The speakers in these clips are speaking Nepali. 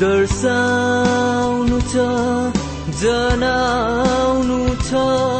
दर्शाउनु छ जनाउनु छ।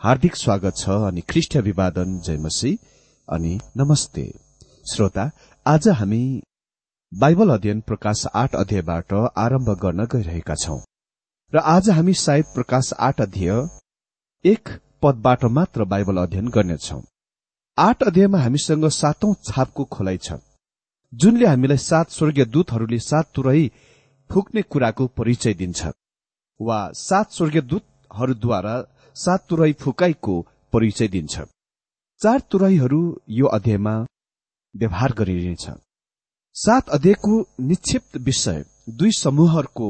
हार्दिक स्वागत छ अनि ख्रिष्ट अभिवादन जयमसी अनि नमस्ते। श्रोता आज हामी बाइबल अध्ययन प्रकाश आठ अध्यायबाट आरम्भ गर्न गइरहेका छौं। र आज हामी सायद प्रकाश आठ अध्याय एक पदबाट मात्र बाइबल अध्ययन गर्नेछौ। आठ अध्यायमा हामीसँग सातौं छापको खोलाइ छ जुनले हामीलाई सात स्वर्गीय दूतहरूले सात तुरै फुक्ने कुराको परिचय दिन्छ वा सात स्वर्गीय दूतहरूद्वारा सात तुरै फुकाईको परिचय दिन्छ। चार तुरैहरू यो अध्यायमा व्यवहार गरिनेछ। सात अध्यायको निक्षिप्त विषय दुई समूहहरूको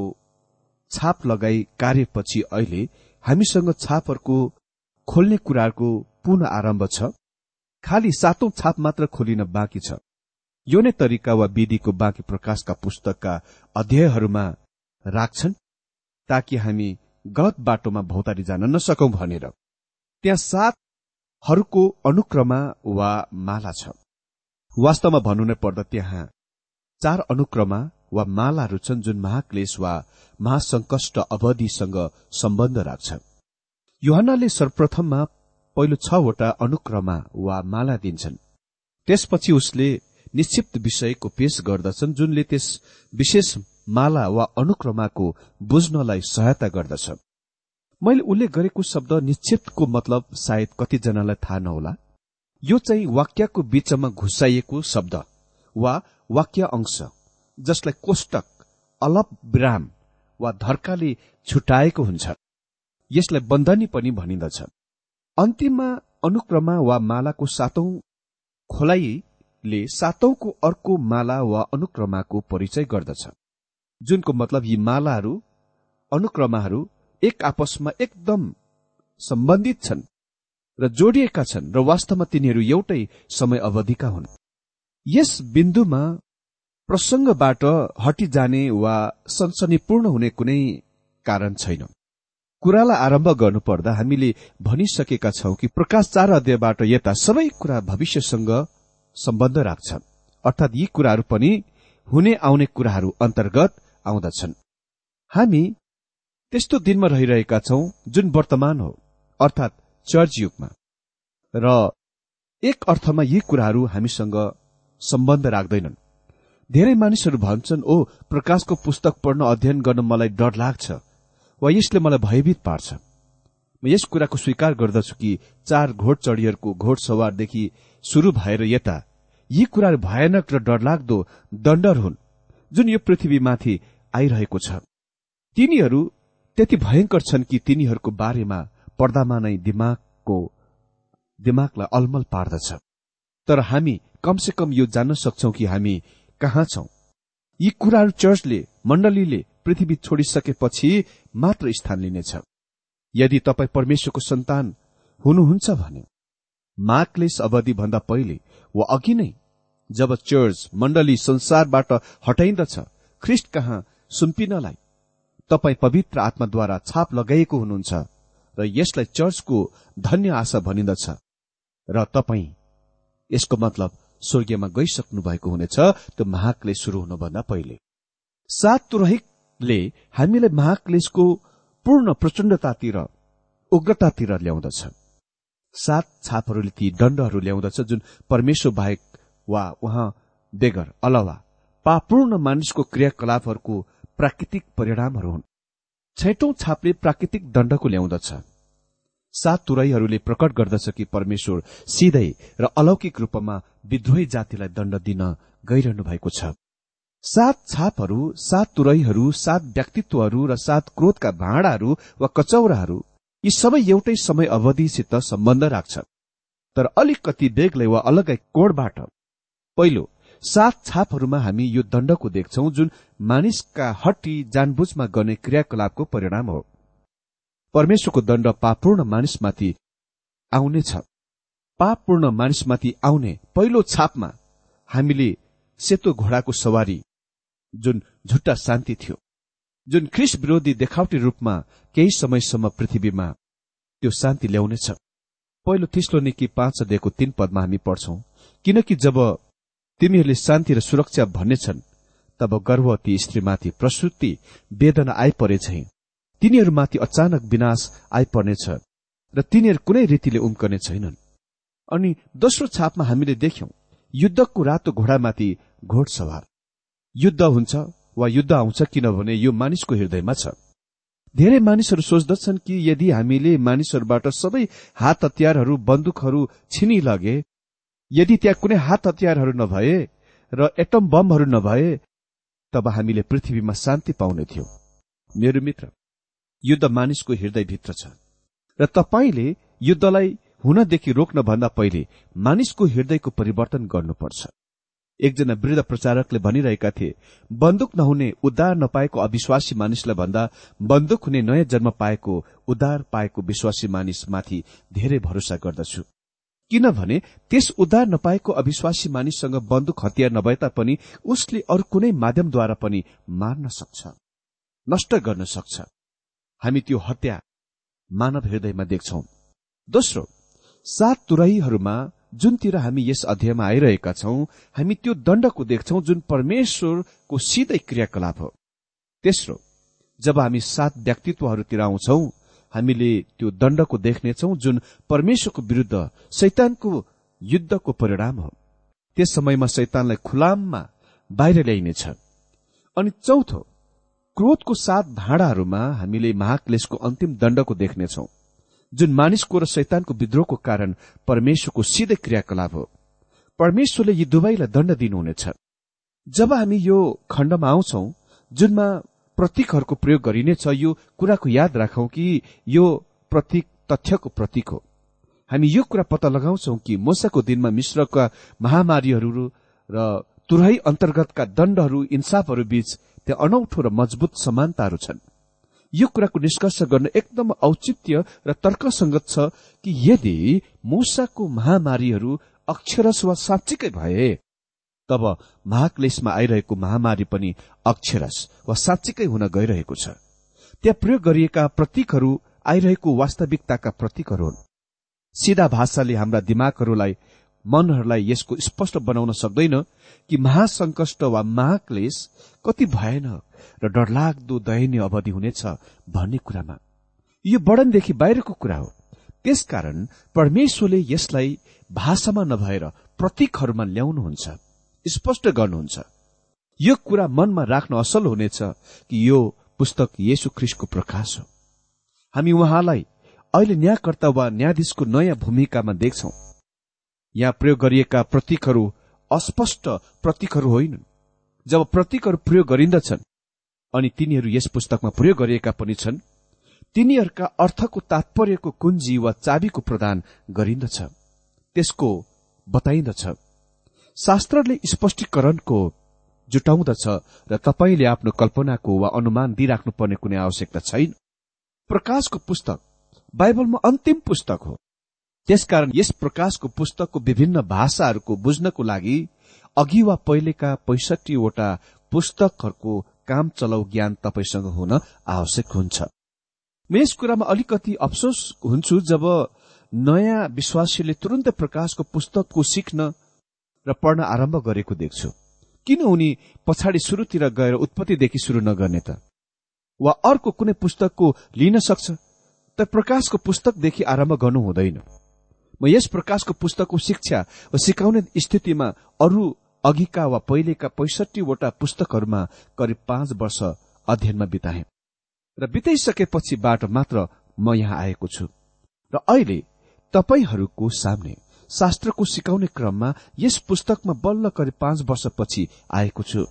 छाप लगाई कार्यपछि अहिले हामीसँग छापहरूको खोल्ने कुराको पुनः आरम्भ छ। खालि सातौं छाप मात्र खोलिन बाँकी छ। यो नै तरिका वा विधिको बाँकी प्रकाशका पुस्तकका अध्यायहरूमा राख्छन् ताकि हामी गलत बाटोमा भौतारी जान नसकौं भनेर। त्यहाँ सातहरूको अनुक्रमा वा माला छ। वास्तवमा भन्नु नै पर्दा त्यहाँ चार अनुक्रमा वा मालाहरू छन् जुन महाक्लेश वा महासंकष्ट अवधिसँग सम्बन्ध राख्छ। युहनाले सर्वप्रथममा पहिलो छवटा अनुक्रमा वा माला दिन्छन्। त्यसपछि उसले निश्चित विषयको पेश गर्दछन् जुनले त्यस विशेष माला वा अनुक्रमाको बुझ्नलाई सहायता गर्दछ। मैले उल्लेख गरेको शब्द निश्चितको मतलब सायद कतिजनालाई थाहा नहोला। यो चाहिँ वाक्यको बीचमा घुसाइएको शब्द वा वाक्य अंश जसलाई कोष्टक अलप विराम वा धर्काले छुटाएको हुन्छ। यसलाई बन्धनी पनि भनिन्दछ अन्तिममा अनुक्रमा वा मालाको सातौं खोलाइले सातौंको अर्को माला वा अनुक्रमाको परिचय गर्दछ। जुनको मतलब यी मालाहरू अनुक्रमाहरू एक आपसमा एकदम सम्बन्धित छन् र जोडिएका छन् र वास्तवमा तिनीहरू एउटै समय अवधिका हुन्। यस बिन्दुमा प्रसंगबाट हटिजाने वा सनसनीपूर्ण हुने कुनै कारण छैन। कुरालाई आरम्भ गर्नुपर्दा हामीले भनिसकेका छौं कि प्रकाश चार अध्यायबाट यता सबै कुरा भविष्यसँग सम्बन्ध राख्छ अर्थात् यी कुराहरू पनि हुने आउने कुराहरू अन्तर्गत आउँदछन्। हामी त्यस्तो दिनमा रहिरहेका छौं जुन वर्तमान हो अर्थात् चर्च युगमा। र एक अर्थमा यी कुराहरू हामीसँग सम्बन्ध राख्दैनन्। धेरै मानिसहरू भन्छन् ओ प्रकाशको पुस्तक पढ्न अध्ययन गर्न मलाई डर लाग्छ वा यसले मलाई भयभीत पार्छ। म यस कुराको स्वीकार गर्दछु कि चार घोड चढीहरूको घोड सवारदेखि शुरू भएर यता। यी कुराहरू भयानक र डरलाग्दो दण्डर हुन्। जुन यो पृथ्वीमाथि आइरहेको छ। तिनीहरू त्यति भयंकर छन् कि तिनीहरूको बारेमा पर्दामा नै दिमागको दिमागलाई अलमल पार्दछ। तर हामी कमसे कम यो जान्न सक्छौ कि हामी कहाँ छौं। यी कुराहरू चर्चले मण्डलीले पृथ्वी छोडिसकेपछि मात्र स्थान लिनेछ। यदि तपाईँ परमेश्वरको सन्तान हुनुहुन्छ भने मार्कलेस अवधि भन्दा पहिले वा अघि नै जब चर्च मण्डली संसारबाट हटाइन्दछ ख्रिस्ट कहाँ सुम्पिनलाई? तपाईँ पवित्र आत्माद्वारा छाप लगाइएको हुनुहुन्छ र यसलाई चर्चको धन्य आशा भनिन्दछ। र तपाईँ यसको मतलब स्वर्गीयमा गइसक्नु भएको हुनेछ त्यो महाक्लेश शुरू हुनुभन्दा पहिले। सात तुरहिकले हामीलाई महाक्लेशको पूर्ण प्रचण्डतातिर उग्रतातिर ल्याउँदछ। सात छापहरूले ती दण्डहरू ल्याउँदछ जुन परमेश्वर बाहेक वा उहाँ बेगर अलावा पापूर्ण मानिसको क्रियाकलापहरूको प्राकृतिक परिणामहरू हुन्। छैटौं छापले प्राकृतिक दण्डको ल्याउँदछ। सात तुरैहरूले प्रकट गर्दछ कि परमेश्वर सिधै र अलौकिक रूपमा विद्रोही जातिलाई दण्ड दिन गइरहनु भएको छ। सात छापहरू सात तुरैहरू सात व्यक्तित्वहरू र सात क्रोधका भाँडाहरू वा कचौराहरू यी सबै एउटै समय अवधिसित सम्बन्ध राख्छ। तर अलिकति बेग्लै वा अलगै कोणबाट पहिलो सात छापहरूमा हामी यो दण्डको देख्छौ जुन मानिसका हट्टी जानबुझमा गर्ने क्रियाकलापको परिणाम हो। परमेश्वरको दण्ड पापूर्ण मानिसमाथि आउनेछ पापपूर्ण मानिसमाथि आउने पहिलो छापमा हामीले सेतो घोडाको सवारी जुन झुट्टा शान्ति थियो जुन ख्रिस विरोधी देखावटी रूपमा केही समयसम्म पृथ्वीमा त्यो शान्ति ल्याउनेछ। पहिलो थिस्लो निकी पाँच अध्ययको तीन पदमा हामी पढ्छौं किनकि जब तिमीहरूले शान्ति र सुरक्षा भन्नेछन् तब गर्भवती स्त्रीमाथि प्रसुति वेदना आइपरे झै तिनीहरूमाथि अचानक विनाश आइपर्नेछ र तिनीहरू कुनै रीतिले उम्कने छैनन्। अनि दोस्रो छापमा हामीले देख्यौं युद्धको रातो घोडामाथि घोडसवार युद्ध हुन्छ वा युद्ध आउँछ किनभने यो मानिसको हृदयमा छ। धेरै मानिसहरू सोच्दछन् कि यदि हामीले मानिसहरूबाट सबै हात हतियारहरू बन्दुकहरू छिनी लगे यदि त्यहाँ कुनै हात हतियारहरू नभए र एटम बमहरू नभए तब हामीले पृथ्वीमा शान्ति पाउने थियौं। मेरो मित्र युद्ध मानिसको हृदयभित्र छ। र तपाईँले युद्धलाई हुनदेखि रोक्न भन्दा पहिले मानिसको हृदयको परिवर्तन गर्नुपर्छ। एकजना वृद्ध प्रचारकले भनिरहेका थिए बन्दुक नहुने उद्धार नपाएको अविश्वासी मानिसलाई भन्दा बन्दुक हुने नयाँ जन्म पाएको उद्धार पाएको विश्वासी मानिसमाथि धेरै भरोसा गर्दछु। किनभने त्यस उद्धार नपाएको अविश्वासी मानिससँग बन्दुक हतियार नभए तापनि उसले अरू कुनै माध्यमद्वारा पनि मार्न सक्छ नष्ट गर्न सक्छ। हामी त्यो हत्या मानव हृदयमा देख्छौ। दोस्रो सात तुरहीहरूमा जुनतिर हामी यस अध्यायमा आइरहेका छौं हामी त्यो दण्डको देख्छौ जुन परमेश्वरको सिधै क्रियाकलाप हो। तेस्रो जब हामी सात व्यक्तित्वहरूतिर आउँछौ हामीले त्यो दण्डको देख्नेछौ जुन परमेश्वरको विरूद्ध शैतानको युद्धको परिणाम हो। त्यस समयमा शैतानलाई खुलाममा बाहिर ल्याइनेछ। अनि चौथो क्रोधको सात भाँडाहरूमा हामीले महाक्लेशको अन्तिम दण्डको देख्नेछौं जुन मानिसको र शैतानको विद्रोहको कारण परमेश्वरको सिधै क्रियाकलाप हो। परमेश्वरले यी दुवैलाई दण्ड दिनुहुनेछ। जब हामी यो खण्डमा आउँछौ जुनमा प्रतीकहरूको प्रयोग गरिनेछ यो कुराको याद राखौं कि यो प्रतीक तथ्यको प्रतीक हो। हामी यो कुरा पत्ता लगाउँछौ कि मोसाको दिनमा मिश्रका महामारीहरू र तुरही अन्तर्गतका दण्डहरू इन्साफहरू बीच त्यहाँ अनौठो र मजबुत समानताहरू छन्। यो कुराको निष्कर्ष गर्न एकदम औचित्य र तर्कसंगत छ कि यदि मूसाको महामारीहरू अक्षरस वा साँच्चीकै भए तब महाक्लेशमा आइरहेको महामारी पनि अक्षरस वा साँच्चीकै हुन गइरहेको छ। त्यहाँ प्रयोग गरिएका प्रतीकहरू आइरहेको वास्तविकताका प्रतीकहरू हुन्। सिधा भाषाले हाम्रा दिमागहरूलाई मनहरूलाई यसको स्पष्ट बनाउन सक्दैन कि महासंकष्ट वा महाक्लेश कति भयानक र डरलाग्दो दयनीय अवधि हुनेछ भन्ने कुरामा। यो वर्णनदेखि बाहिरको कुरा हो। त्यसकारण परमेश्वरले यसलाई भाषामा नभएर प्रतीकहरूमा ल्याउनुहुन्छ। स्पष्ट गर्नुहुन्छ। यो कुरा मनमा राख्न असल हुनेछ कि यो पुस्तक येशु ख्रिस्टको प्रकाश हो। हामी उहाँलाई अहिले न्यायकर्ता वा न्यायाधीशको नयाँ भूमिकामा देख्छौ। यहाँ प्रयोग गरिएका प्रतीकहरू अस्पष्ट प्रतीकहरू होइनन्। जब प्रतीकहरू प्रयोग गरिन्दछन् अनि तिनीहरू यस पुस्तकमा प्रयोग गरिएका पनि छन् तिनीहरूका अर्थको तात्पर्यको कुञ्जी वा चाबीको प्रदान गरिन्दछ। त्यसको बताइन्दछ। शास्त्रले स्पष्टीकरणको जुटाउँदछ र तपाईँले आफ्नो कल्पनाको वा अनुमान दिइराख्नुपर्ने कुनै आवश्यकता छैन। प्रकाशको पुस्तक बाइबलमा अन्तिम पुस्तक हो। त्यसकारण यस प्रकाशको पुस्तकको विभिन्न भाषाहरूको बुझ्नको लागि अघि वा पहिलेका पैसठीवटा पुस्तकहरूको काम चलाउ ज्ञान तपाईँसँग हुन आवश्यक हुन्छ। म यस कुरामा अलिकति अफसोस हुन्छु जब नयाँ विश्वासीले तुरन्तै प्रकाशको पुस्तकको सिक्न र पढ्न आरम्भ गरेको देख्छु। किन उनी पछाडि सुरुतिर गएर उत्पत्तिदेखि सुरु नगर्ने त? वा अर्को कुनै पुस्तकको लिन सक्छ? तर प्रकाशको पुस्तकदेखि आरम्भ गर्नु हुँदैन। म यस प्रकाशको पुस्तकको शिक्षा वा सिकाउने स्थितिमा अरू अघिका वा पहिलेका पैसठीवटा पुस्तकहरूमा करिब पाँच वर्ष अध्ययनमा बिताए। र बिताइसकेपछिबाट मात्र म यहाँ आएको छु। र अहिले तपाईँहरूको सामने शास्त्रको सिकाउने क्रममा यस पुस्तकमा बल्ल करिब पाँच वर्षपछि आएको छु।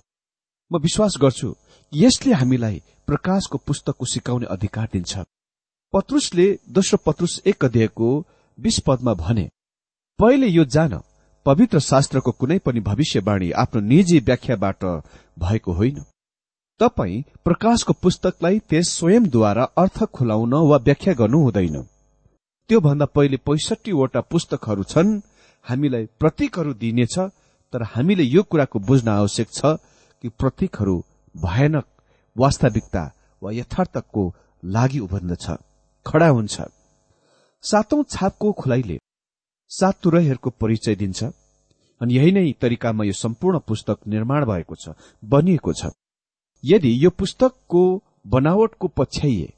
म विश्वास गर्छु यसले हामीलाई प्रकाशको पुस्तकको सिकाउने अधिकार दिन्छ। पत्रुसले दोस्रो पत्रुस एक अध्यायको बीस पदमा भने पहिले यो जान पवित्र शास्त्रको कुनै पनि भविष्यवाणी आफ्नो निजी व्याख्याबाट भएको होइन। तपाई प्रकाशको पुस्तकलाई त्यस स्वयंद्वारा अर्थ खुलाउन वा व्याख्या गर्नु हुँदैन। त्योभन्दा पहिले पैसठीवटा पुस्तकहरू छन् हामीलाई प्रतीकहरू दिइनेछ तर हामीले यो कुराको बुझ्न आवश्यक छ कि प्रतीकहरू भयानक वास्तविकता वा यथार्थको लागि उभन्दछ खडा हुन्छ। सातौं छापको खुलाइले सात तुरैहरूको परिचय दिन्छ अनि यही नै तरिकामा यो सम्पूर्ण पुस्तक निर्माण भएको छ बनिएको छ। यदि यो पुस्तकको बनावटको पछ्याइए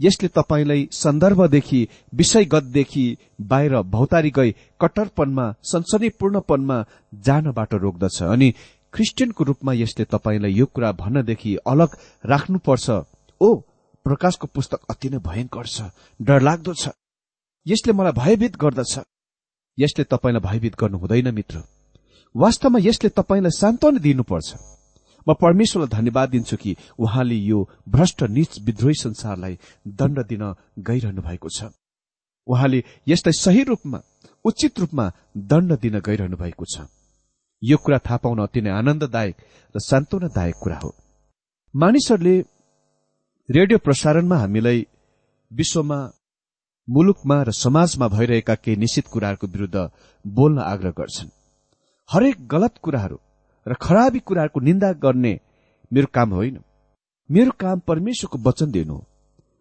यसले तपाईँलाई सन्दर्भदेखि विषयगतदेखि बाहिर भौतारी गई कट्टरपनमा सनसनीपूर्णपनमा जानबाट रोक्दछ। अनि क्रिस्चियनको रूपमा यसले तपाईँलाई यो कुरा भन्नदेखि अलग राख्नुपर्छ। ओ प्रकाशको पुस्तक अति नै भयंकर छ डरलाग्दो छ। यसले मलाई भयभीत गर्दछ। यसले तपाईँलाई भयभीत गर्नु हुँदैन मित्र। वास्तवमा यसले तपाईँलाई सान्त्वना दिनुपर्छ। म परमेश्वरलाई धन्यवाद दिन्छु कि उहाँले यो भ्रष्ट निच विद्रोही संसारलाई दण्ड दिन गइरहनु भएको छ। उहाँले यसलाई सही रूपमा उचित रूपमा दण्ड दिन गइरहनु भएको छ। यो कुरा थाहा पाउन अति नै आनन्ददायक र सान्त्वनादायक कुरा हो। मानिसहरूले रेडियो प्रसारणमा हामीलाई विश्वमा मुलुकमा र समाजमा भइरहेका केही निश्चित कुराहरूको विरूद्ध बोल्न आग्रह गर्छन्। हरेक गलत कुराहरू र खराबी कुराहरूको निन्दा गर्ने मेरो काम होइन। मेरो काम परमेश्वरको वचन दिनु हो।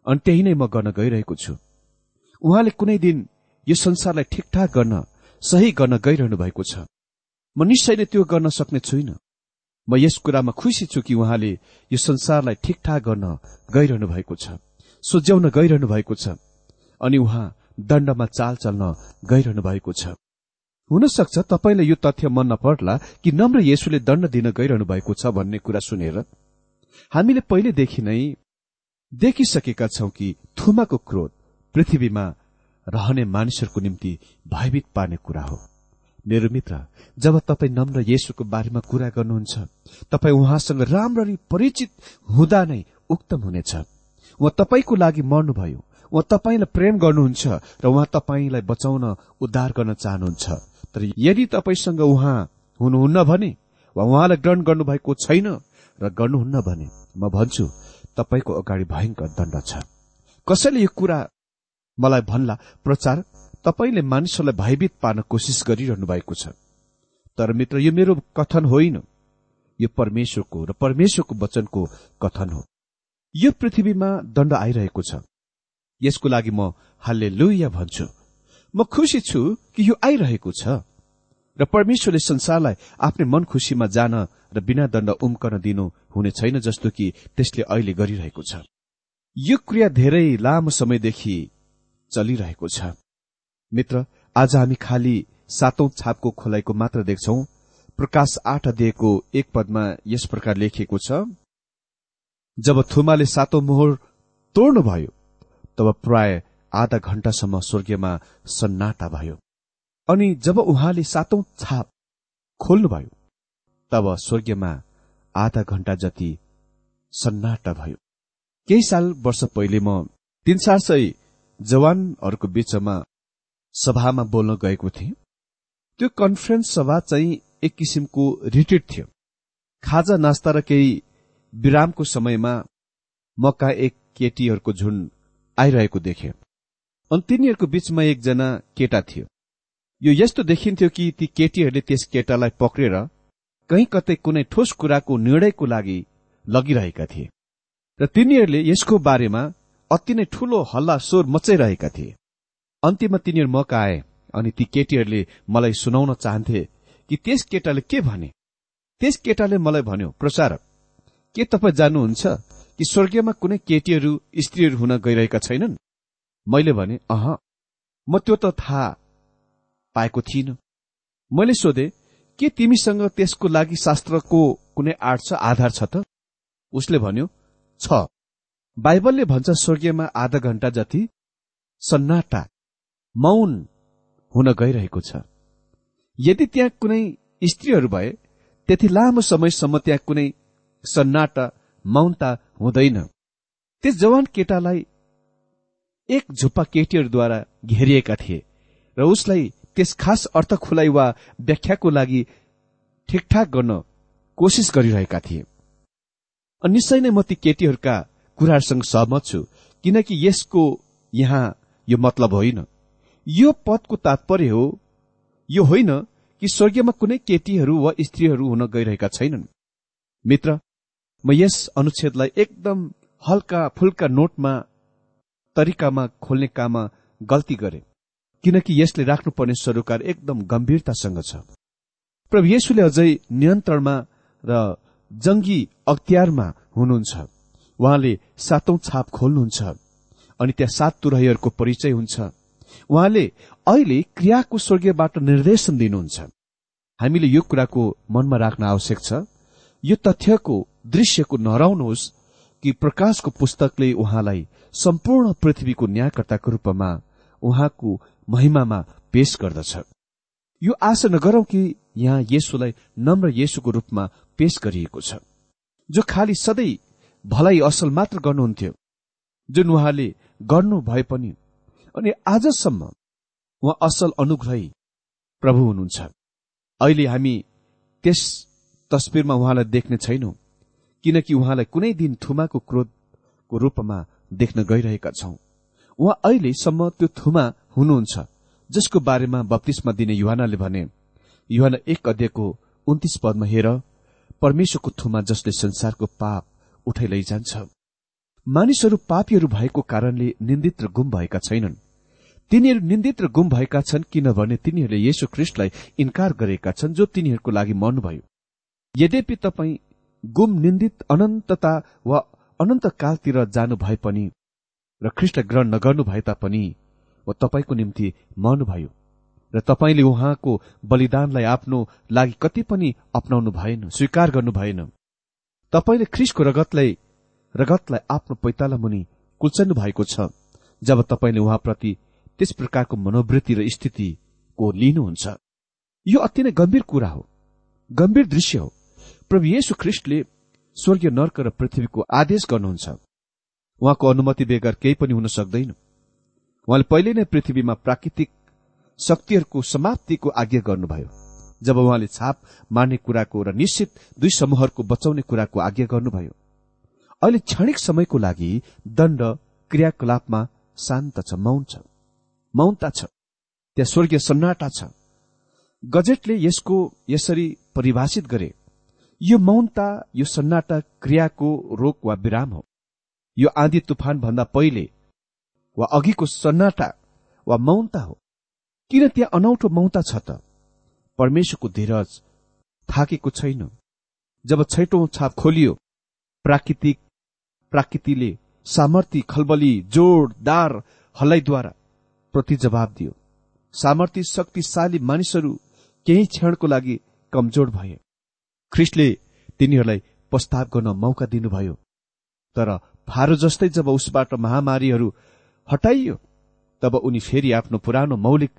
अनि त्यही नै म गर्न गइरहेको छु। उहाँले कुनै दिन यो संसारलाई ठिकठाक गर्न सही गर्न गइरहनु भएको छ। म निश्चय नै त्यो गर्न सक्ने छुइनँ। म यस कुरामा खुसी छु कि उहाँले यो संसारलाई ठिकठाक गर्न गइरहनु भएको छ। सुझ्याउन गइरहनु भएको छ। अनि उहाँ दण्डमा चाल चल्न गइरहनु भएको छ। हुन सक्छ तपाईँलाई यो तथ्य मन नपर्ला कि नम्र येशुले दण्ड दिन गइरहनु भएको छ भन्ने कुरा सुनेर हामीले पहिलेदेखि नै देखिसकेका छौं कि थुमाको क्रोध पृथ्वीमा रहने मानिसहरूको निम्ति भयभीत पार्ने कुरा हो। मेरो मित्र जब तपाईँ नम्र येशुको बारेमा कुरा गर्नुहुन्छ तपाईँ उहाँसँग राम्ररी परिचित हुँदा नै उक्तम हुनेछ। उहाँ तपाईँको लागि मर्नुभयो उहाँ तपाईँलाई प्रेम गर्नुहुन्छ र उहाँ तपाईँलाई बचाउन उद्धार गर्न चाहनुहुन्छ। तर यदि तपाईँसँग उहाँ हुनुहुन्न भने वा उहाँलाई ग्रहण गर्नुभएको छैन र गर्नुहुन्न भने म भन्छु तपाईँको अगाडि भयंकर दण्ड छ। कसैले यो कुरा मलाई भन्ला प्रचार तपाईँले मानिसहरूलाई भयभीत पार्न कोसिस गरिरहनु भएको छ। तर मित्र यो मेरो कथन होइन। यो परमेश्वरको र परमेश्वरको वचनको कथन हो। यो पृथ्वीमा दण्ड आइरहेको छ। यसको लागि म हालले लुया भन्छु। म खुसी छु कि यो आइरहेको छ। र परमेश्वरले संसारलाई आफ्नै मन खुसीमा जान र बिना दण्ड उम्कन दिनु हुने छैन जस्तो कि त्यसले अहिले गरिरहेको छ। यो क्रिया धेरै लामो समयदेखि चलिरहेको छ। मित्र आज हामी खालि सातौं छापको खोलाइको मात्र देख्छौ। प्रकाश आठ अध्ययको एक पदमा यस प्रकार लेखिएको छ जब थुमाले सातौं मोहर तोड्नुभयो तब प्राय आधा घण्टासम्म स्वर्गीयमा सन्नाटा भयो। अनि जब उहाँले सातौं छाप खोल्नुभयो तब स्वर्गीयमा आधा घण्टा जति सन्नाटा भयो। केही साल वर्ष पहिले म तीन चार सय जवानहरूको बीचमा सभामा बोल्न गएको थिएँ। त्यो कन्फरेन्स सभा चाहिँ एक किसिमको रिट्रिट थियो। खाजा नास्ता र केही विरामको समयमा मका एक केटीहरूको झुन्ड आइरहेको देखे। अनि तिनीहरूको बीचमा एकजना केटा थियो। यो यस्तो देखिन्थ्यो कि ती केटीहरूले त्यस केटालाई पक्रेर कहीँ कतै कुनै ठोस कुराको निर्णयको लागि लगिरहेका थिए र तिनीहरूले यसको बारेमा अति नै ठूलो हल्ला स्वर मचाइरहेका थिए। अन्त्यमा तिनीहरू मका आए अनि ती केटीहरूले मलाई सुनाउन चाहन्थे कि त्यस केटाले के भने? त्यस केटाले मलाई भन्यो प्रचारक के तपाईँ जान्नुहुन्छ कि स्वर्गीयमा कुनै केटीहरू स्त्रीहरू हुन गइरहेका छैनन्? मैले भने अह म त्यो त थाहा पाएको थिइन। मैले सोधे के तिमीसँग त्यसको लागि शास्त्रको कुनै आर्ट छ आधार छ त? उसले भन्यो छ। बाइबलले भन्छ स्वर्गीयमा आधा घण्टा जति सन्नाटा मौन हुन गइरहेको छ। यदि त्यहाँ कुनै स्त्रीहरू भए त्यति लामो समयसम्म त्यहाँ कुनै सन्नाटा मौनता हुँदैन। त्यस जवान केटालाई एक झुप्पा केटीहरूद्वारा घेरिएका थिए र उसलाई त्यस खास अर्थ खुलाइ वा व्याख्याको लागि ठिकठाक गर्न कोसिस गरिरहेका थिए। निश्चय नै म ती केटीहरूका कुराहरूसँग सहमत छु किनकि यसको यहाँ यो मतलब होइन। यो पदको तात्पर्य हो यो होइन कि स्वर्गीयमा कुनै केटीहरू वा स्त्रीहरू हुन गइरहेका छैनन्। मित्र म यस अनुच्छेदलाई एकदम हल्का फुल्का नोटमा तरिकामा खोल्ने काममा गल्ती गरे किनकि यसले राख्नुपर्ने सरोकार एकदम गम्भीरतासँग छ। प्रभु येशुले अझै नियन्त्रणमा र जंगी अख्तियारमा हुनुहुन्छ। उहाँले सातौं छाप खोल्नुहुन्छ अनि त्यहाँ सात तुरहीहरूको परिचय हुन्छ। उहाँले अहिले क्रियाको स्वर्गीयबाट निर्देशन दिनुहुन्छ। हामीले यो कुराको मनमा राख्न आवश्यक छ। यो तथ्यको दृश्यको नहराउनुहोस् कि प्रकाशको पुस्तकले उहाँलाई सम्पूर्ण पृथ्वीको न्यायकर्ताको रूपमा उहाँको महिमामा पेश गर्दछ। यो आशा नगरौं कि यहाँ येशुलाई नम्र येशुको रूपमा पेश गरिएको छ। जो खालि सधैँ भलाइ असल मात्र गर्नुहुन्थ्यो जुन उहाँले गर्नु भए पनि अनि आजसम्म उहाँ असल अनुग्रही प्रभु हुनुहुन्छ। अहिले हामी त्यस तस्विरमा उहाँलाई देख्ने छैनौं। किनकि उहाँलाई कुनै दिन थुमाको क्रोधको रूपमा देख्न गइरहेका छौं। उहाँ अहिलेसम्म त्यो थुमा हुनुहुन्छ जसको बारेमा बत्तीसमा दिने युवानाले भने युवाना एक अध्ययको उन्तिस पदमा हेर परमेश्वरको थुमा जसले संसारको पाप उठाइ लैजान्छ। मानिसहरू पापीहरू भएको कारणले निन्दित र गुम भएका छैनन्। तिनीहरू निन्दित र गुम भएका छन् किनभने तिनीहरूले येशु ख्रिष्टलाई इन्कार गरेका छन् जो तिनीहरूको लागि मर्नुभयो। यद्यपि तपाईँ गुम निन्दित अनन्तता वा अनन्तकालतिर जानु भए पनि र ख्रिष्ट ग्रहण नगर्नु भए तापनि वा तपाईँको निम्ति मर्नुभयो र तपाईँले उहाँको बलिदानलाई आफ्नो लागि कति पनि अप्नाउनु भएन स्वीकार गर्नु भएन। तपाईँले ख्रिसको रगतलाई रगतलाई आफ्नो पैताला मुनि कुल्चन्नु भएको छ जब तपाईँले उहाँप्रति त्यस प्रकारको मनोवृत्ति र स्थितिको लिनुहुन्छ। यो अति नै गम्भीर कुरा हो। गम्भीर दृश्य हो। प्रभु येशु ख्रिस्टले स्वर्गीय नर्क र पृथ्वीको आदेश गर्नुहुन्छ। उहाँको अनुमति बेगर केही पनि हुन सक्दैन। उहाँले पहिले नै पृथ्वीमा प्राकृतिक शक्तिहरूको समाप्तिको आज्ञा गर्नुभयो। जब उहाँले छाप मार्ने कुराको र निश्चित दुई समूहहरूको बचाउने कुराको आज्ञा गर्नुभयो। अहिले क्षणिक समयको लागि दण्ड क्रियाकलापमा शान्त छ मौन छ। मौनता छ। त्यहाँ स्वर्गीय सन्नाटा छ। गजेटले यसको यसरी परिभाषित गरे। यो मौनता यो सन्नाटा क्रियाको रोक वा विराम हो। यो आँधी तुफान भन्दा पहिले वा अघिको सन्नाटा वा मौनता हो। किन त्यहाँ अनौठो मौनता छ त? परमेश्वरको धीरज थाकेको छैन। जब छैटौं छाप खोलियो प्राकृतिक प्राकृतिले सामर्थ्य खलबली जोडदार हल्लाइद्वारा प्रति जवाब दियो। सामर्थ्य शक्तिशाली मानिसहरू केही क्षणको लागि कमजोर भए। ख्रिस्टले तिनीहरूलाई प्रस्ताव गर्न मौका दिनुभयो। तर फारो जस्तै जब उसबाट महामारीहरू हटाइयो तब उनी फेरि आफ्नो पुरानो मौलिक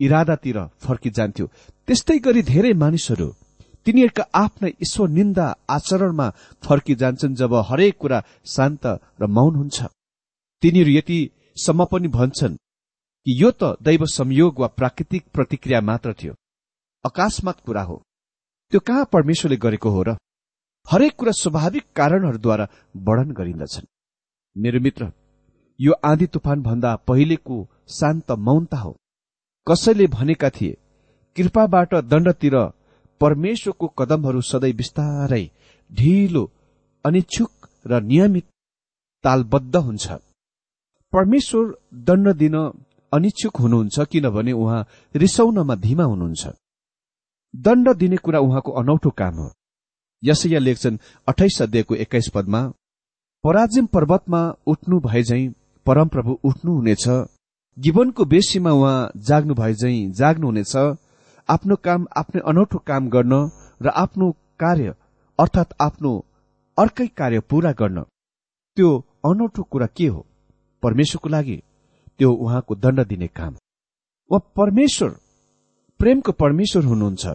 इरादातिर फर्किजान्थ्यो। त्यस्तै गरी धेरै मानिसहरू तिनीहरूका आफ्नै ईश्वर निन्दा आचरणमा फर्किजान्छन् जब हरेक कुरा शान्त र मौन हुन्छ। तिनीहरू यतिसम्म पनि भन्छन् कि यो त दैव संयोग वा प्राकृतिक प्रतिक्रिया मात्र थियो। अकस्मात कुरा हो। त्यो कहाँ परमेश्वरले गरेको हो र हरेक कुरा स्वाभाविक कारणहरूद्वारा वर्णन गरिन्दछन्। मेरो मित्र यो आँधी तुफान भन्दा पहिलेको शान्त मौनता हो। कसैले भनेका थिए कृपाबाट दण्डतिर परमेश्वरको कदमहरू सधैँ बिस्तारै ढिलो अनिच्छुक र नियमित तालबद्ध हुन्छ। परमेश्वर दण्ड दिन अनिच्छुक हुनुहुन्छ किनभने उहाँ रिसाउनमा धीमा हुनुहुन्छ। दण्ड दिने कुरा उहाँको अनौठो काम हो। यसैया लेख्छन् अठाइस अध्यायको एक्काइस पदमा पराजिम पर्वतमा उठ्नु भए झै परमप्रभु उठ्नुहुनेछ जीवनको बेसीमा उहाँ जाग्नु भए झै जाग्नुहुनेछ आफ्नो काम आफ्नै अनौठो काम गर्न र आफ्नो कार्य अर्थात् आफ्नो अर्कै कार्य पूरा गर्न। त्यो अनौठो कुरा के हो? परमेश्वरको लागि त्यो उहाँको दण्ड दिने काम। वा परमेश्वर प्रेमको परमेश्वर हुनुहुन्छ।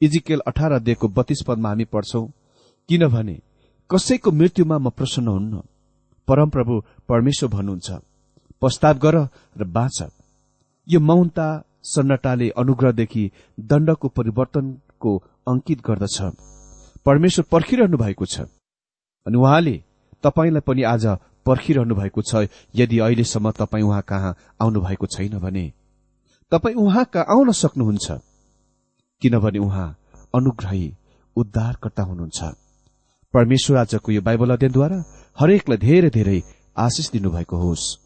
इजिकेल अठार अध्ययको बत्तीस पदमा हामी पढ्छौ किनभने कसैको मृत्युमा म प्रसन्न हुन्न। परमप्रभु परमेश्वर भन्नुहुन्छ प्रस्ताव गर र बाँच। यो मौनता सन्नाटाले अनुग्रहदेखि दण्डको परिवर्तनको अंकित गर्दछ। परमेश्वर पर्खिरहनु भएको छ। अनि उहाँले तपाईँलाई पनि आज पर्खिरहनु भएको छ। यदि अहिलेसम्म तपाईँ उहाँ कहाँ आउनु भएको छैन भने तपाईँ उहाँ कहाँ आउन सक्नुहुन्छ। किनभने उहाँ अनुग्रही उद्धारकर्ता हुनुहुन्छ। परमेश्वर आजको यो बाइबल अध्ययनद्वारा हरेकलाई धेरै धेरै आशिष दिनुभएको होस्।